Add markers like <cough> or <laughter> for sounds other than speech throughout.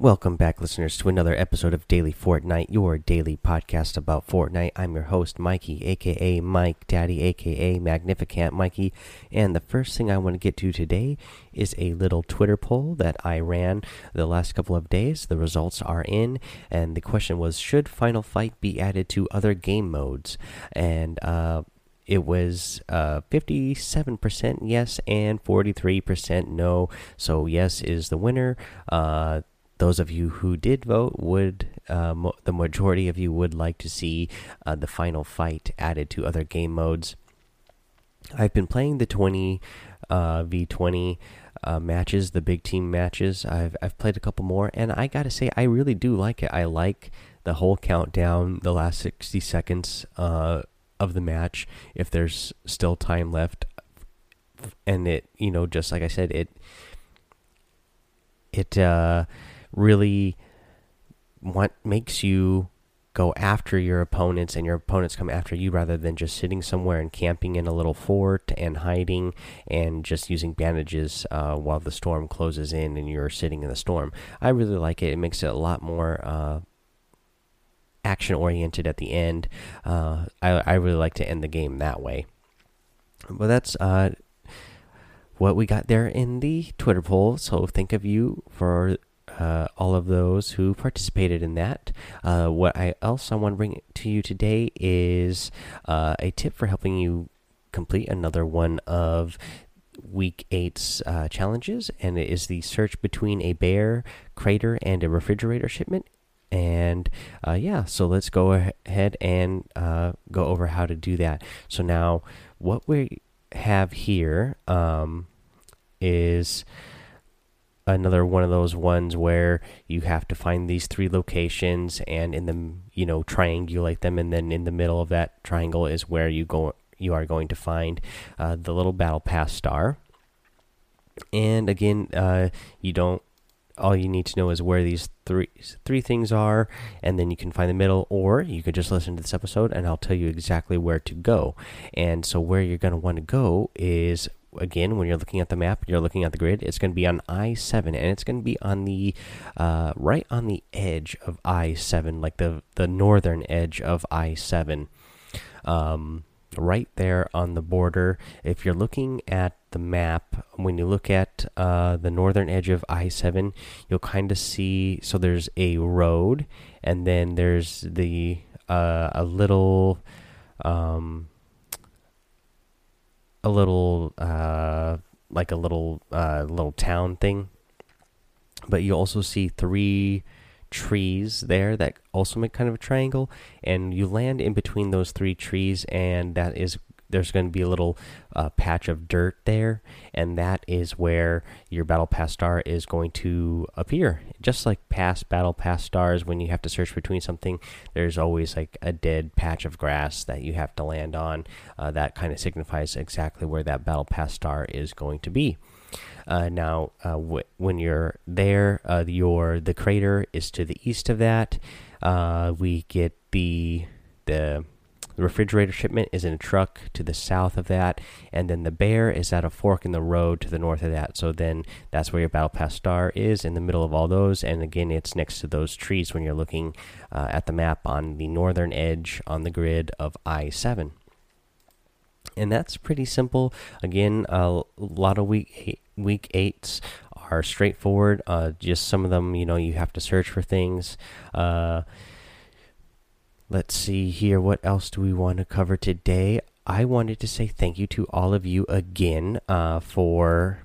Welcome back, listeners, to another episode of Daily Fortnite, your daily podcast about Fortnite. I'm your host, Mikey, aka Mike Daddy, aka Magnificent Mikey. And the first thing I want to get to today is a little Twitter poll that I ran the last couple of days. The results are in, and the question was Should Final Fight be added to other game modes? And, uh, it was uh, 57% yes and 43% no. So, yes is the winner. Uh, those of you who did vote would uh, the majority of you would like to see uh, the final fight added to other game modes. I've been playing the 20 uh, v20 uh, matches the big team matches. I've, I've played a couple more and i gotta say i really do like it. I like the whole countdown the last 60 seconds uh, of the match if there's still time left. And it you know just like i said it it uh really what makes you go after your opponents and your opponents come after you rather than just sitting somewhere and camping in a little fort and hiding and just using bandages uh, while the storm closes in and you're sitting in the storm. I really like it. It makes it a lot more uh, action oriented at the end. Uh, I, I really like to end the game that way. But that's uh, what we got there in the Twitter poll. So think of you for uh, all of those who participated in that. Uh, what I else I want to bring to you today is uh, a tip for helping you complete another one of week eight's uh, challenges, and it is the search between a bear crater and a refrigerator shipment. And uh, yeah, so let's go ahead and uh, go over how to do that. So now, what we have here um, is another one of those ones where you have to find these three locations and in the you know triangulate them and then in the middle of that triangle is where you go you are going to find uh, the little battle pass star. And again uh, you don't all you need to know is where these three three things are and then you can find the middle or you could just listen to this episode and I'll tell you exactly where to go. And so where you're going to want to go is again, when you're looking at the map, you're looking at the grid, it's going to be on I 7, and it's going to be on the uh, right on the edge of I 7, like the, the northern edge of I 7. Um, right there on the border. If you're looking at the map, when you look at uh, the northern edge of I 7, you'll kind of see so there's a road, and then there's the uh, a little. Um, a little uh, like a little uh, little town thing. But you also see three trees there that also make kind of a triangle, and you land in between those three trees, and that is there's going to be a little uh, patch of dirt there, and that is where your battle pass star is going to appear. Just like past battle pass stars, when you have to search between something, there's always like a dead patch of grass that you have to land on. Uh, that kind of signifies exactly where that battle pass star is going to be. Uh, now, uh, when you're there, uh, your the crater is to the east of that. Uh, we get the the the refrigerator shipment is in a truck to the south of that, and then the bear is at a fork in the road to the north of that. So then that's where your battle pass star is in the middle of all those, and again it's next to those trees when you're looking uh, at the map on the northern edge on the grid of I seven. And that's pretty simple. Again, a lot of week eight, week eights are straightforward. Uh, just some of them, you know, you have to search for things. Uh, Let's see here. What else do we want to cover today? I wanted to say thank you to all of you again uh, for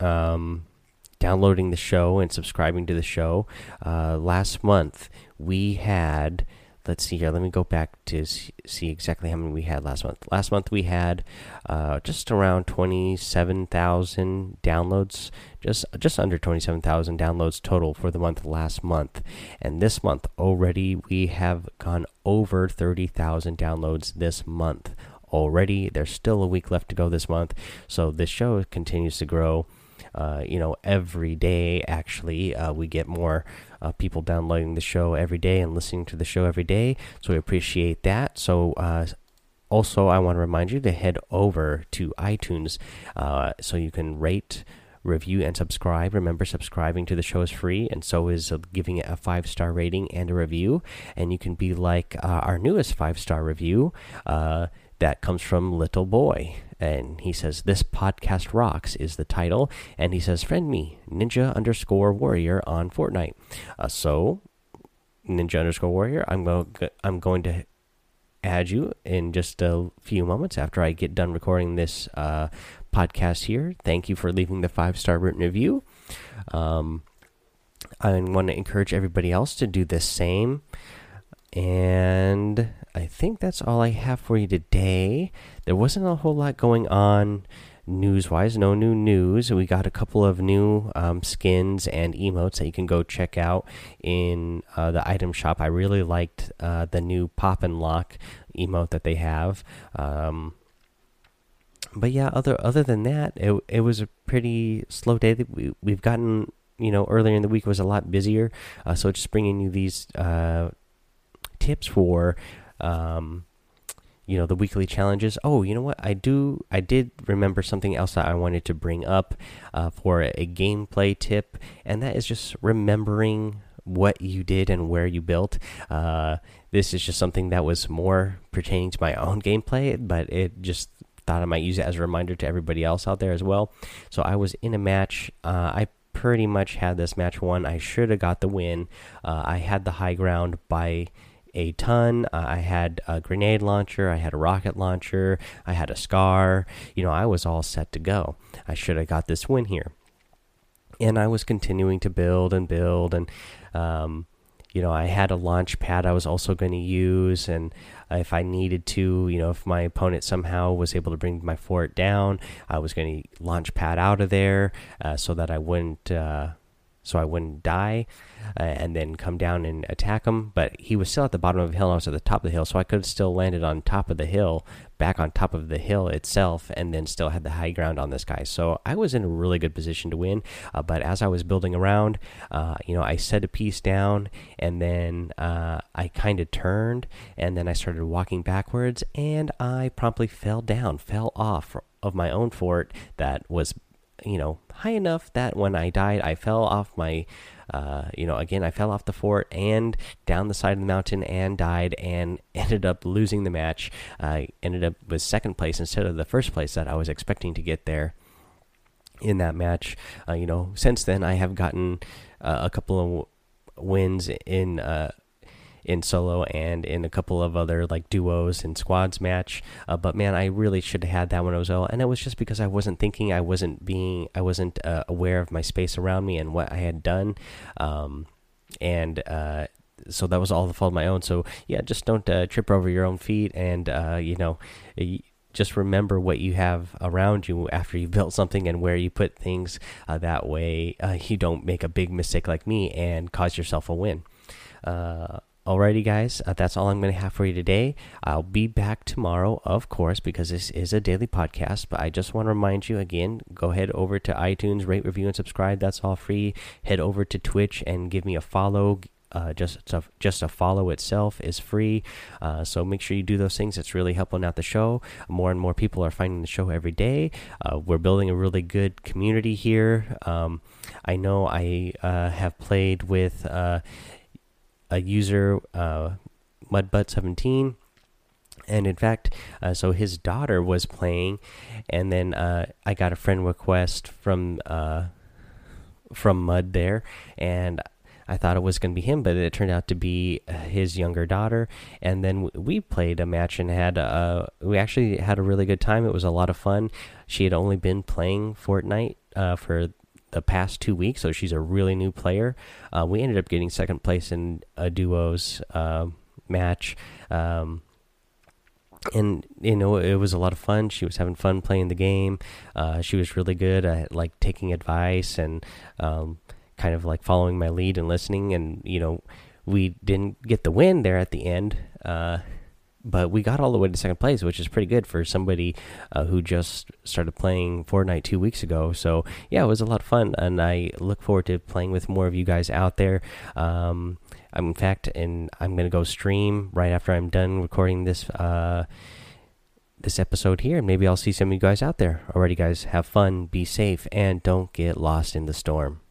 um, downloading the show and subscribing to the show. Uh, last month, we had let's see here. Let me go back to see exactly how many we had last month. Last month we had uh, just around twenty-seven thousand downloads, just just under twenty-seven thousand downloads total for the month last month, and this month already we have gone over thirty thousand downloads this month already. There's still a week left to go this month, so this show continues to grow. Uh, you know, every day actually uh, we get more uh, people downloading the show every day and listening to the show every day. So we appreciate that. So also, I want to remind you to head over to iTunes uh, so you can rate review, and subscribe. Remember, subscribing to the show is free, and so is giving it a five star rating and a review. And you can be like uh, our newest five star review uh, that comes from Little Boy. And he says, This podcast rocks is the title. And he says, Friend me, ninja underscore warrior on Fortnite. Uh, so, ninja underscore warrior, I'm, go I'm going to add you in just a few moments after I get done recording this uh, podcast here. Thank you for leaving the five star written review. Um, I want to encourage everybody else to do the same. And I think that's all I have for you today. There wasn't a whole lot going on news wise, no new news. We got a couple of new um, skins and emotes that you can go check out in uh, the item shop. I really liked uh, the new pop and lock emote that they have. Um, but yeah, other other than that, it it was a pretty slow day. We we've gotten you know earlier in the week was a lot busier, uh, so just bringing you these uh, tips for um, you know the weekly challenges. Oh, you know what? I do. I did remember something else that I wanted to bring up uh, for a, a gameplay tip, and that is just remembering what you did and where you built. Uh, this is just something that was more pertaining to my own gameplay, but it just thought I might use it as a reminder to everybody else out there as well. So I was in a match. Uh, I pretty much had this match won. I should have got the win. Uh, I had the high ground by a ton. Uh, I had a grenade launcher, I had a rocket launcher, I had a scar. You know, I was all set to go. I should have got this win here. And I was continuing to build and build and um, you know, I had a launch pad I was also going to use, and if I needed to, you know, if my opponent somehow was able to bring my fort down, I was going to launch pad out of there uh, so that I wouldn't, uh, so I wouldn't die, uh, and then come down and attack him. But he was still at the bottom of the hill, and I was at the top of the hill, so I could have still landed on top of the hill, back on top of the hill itself, and then still had the high ground on this guy. So I was in a really good position to win. Uh, but as I was building around, uh, you know, I set a piece down, and then uh, I kind of turned, and then I started walking backwards, and I promptly fell down, fell off of my own fort that was you know high enough that when I died, I fell off my, uh, you know, again I fell off the fort and down the side of the mountain and died and <laughs> ended up losing the match. I ended up with second place instead of the first place that I was expecting to get there in that match. Uh, you know, since then I have gotten uh, a couple of wins in uh, in solo and in a couple of other like duos and squads match. Uh, but man, I really should have had that one as well. And it was just because I wasn't thinking, I wasn't being, I wasn't uh, aware of my space around me and what I had done. Um, and uh, so that was all the fault of my own. So yeah, just don't uh, trip over your own feet, and uh, you know. just remember what you have around you after you <laughs> built something and where you put things. Uh, that way, you don't make a big mistake like me and cause yourself a win. Uh, Alrighty, guys, uh, that's all I'm going to have for you today. I'll be back tomorrow, of course, because this is a daily podcast. But I just want to remind you again go head over to iTunes, rate, review, and subscribe. That's all free. Head over to Twitch and give me a follow. Uh, just a, just a follow itself is free, uh, so make sure you do those things. It's really helping out the show. More and more people are finding the show every day. Uh, we're building a really good community here. Um, I know I uh, have played with uh, a user uh, mudbutt17 and in fact uh, so his daughter was playing and then uh, i got a friend request from uh, from mud there and i thought it was going to be him but it turned out to be his younger daughter. And then we played a match and had uh, we actually had a really good time. It was a lot of fun. She had only been playing fortnite uh, for the past two weeks, so she's a really new player. Uh, we ended up getting second place in a duos uh, match. Um, and you know it was a lot of fun. She was having fun playing the game. Uh, she was really good at like taking advice and um, kind of like following my lead and listening. And you know we didn't get the win there at the end, uh, but we got all the way to second place, which is pretty good for somebody uh, who just started playing Fortnite two weeks ago. So yeah, it was a lot of fun, and I look forward to playing with more of you guys out there. Um, I'm in fact, and I'm gonna go stream right after I'm done recording this. Uh, this episode here, and maybe I'll see some of you guys out there. Alrighty, guys, have fun, be safe, and don't get lost in the storm.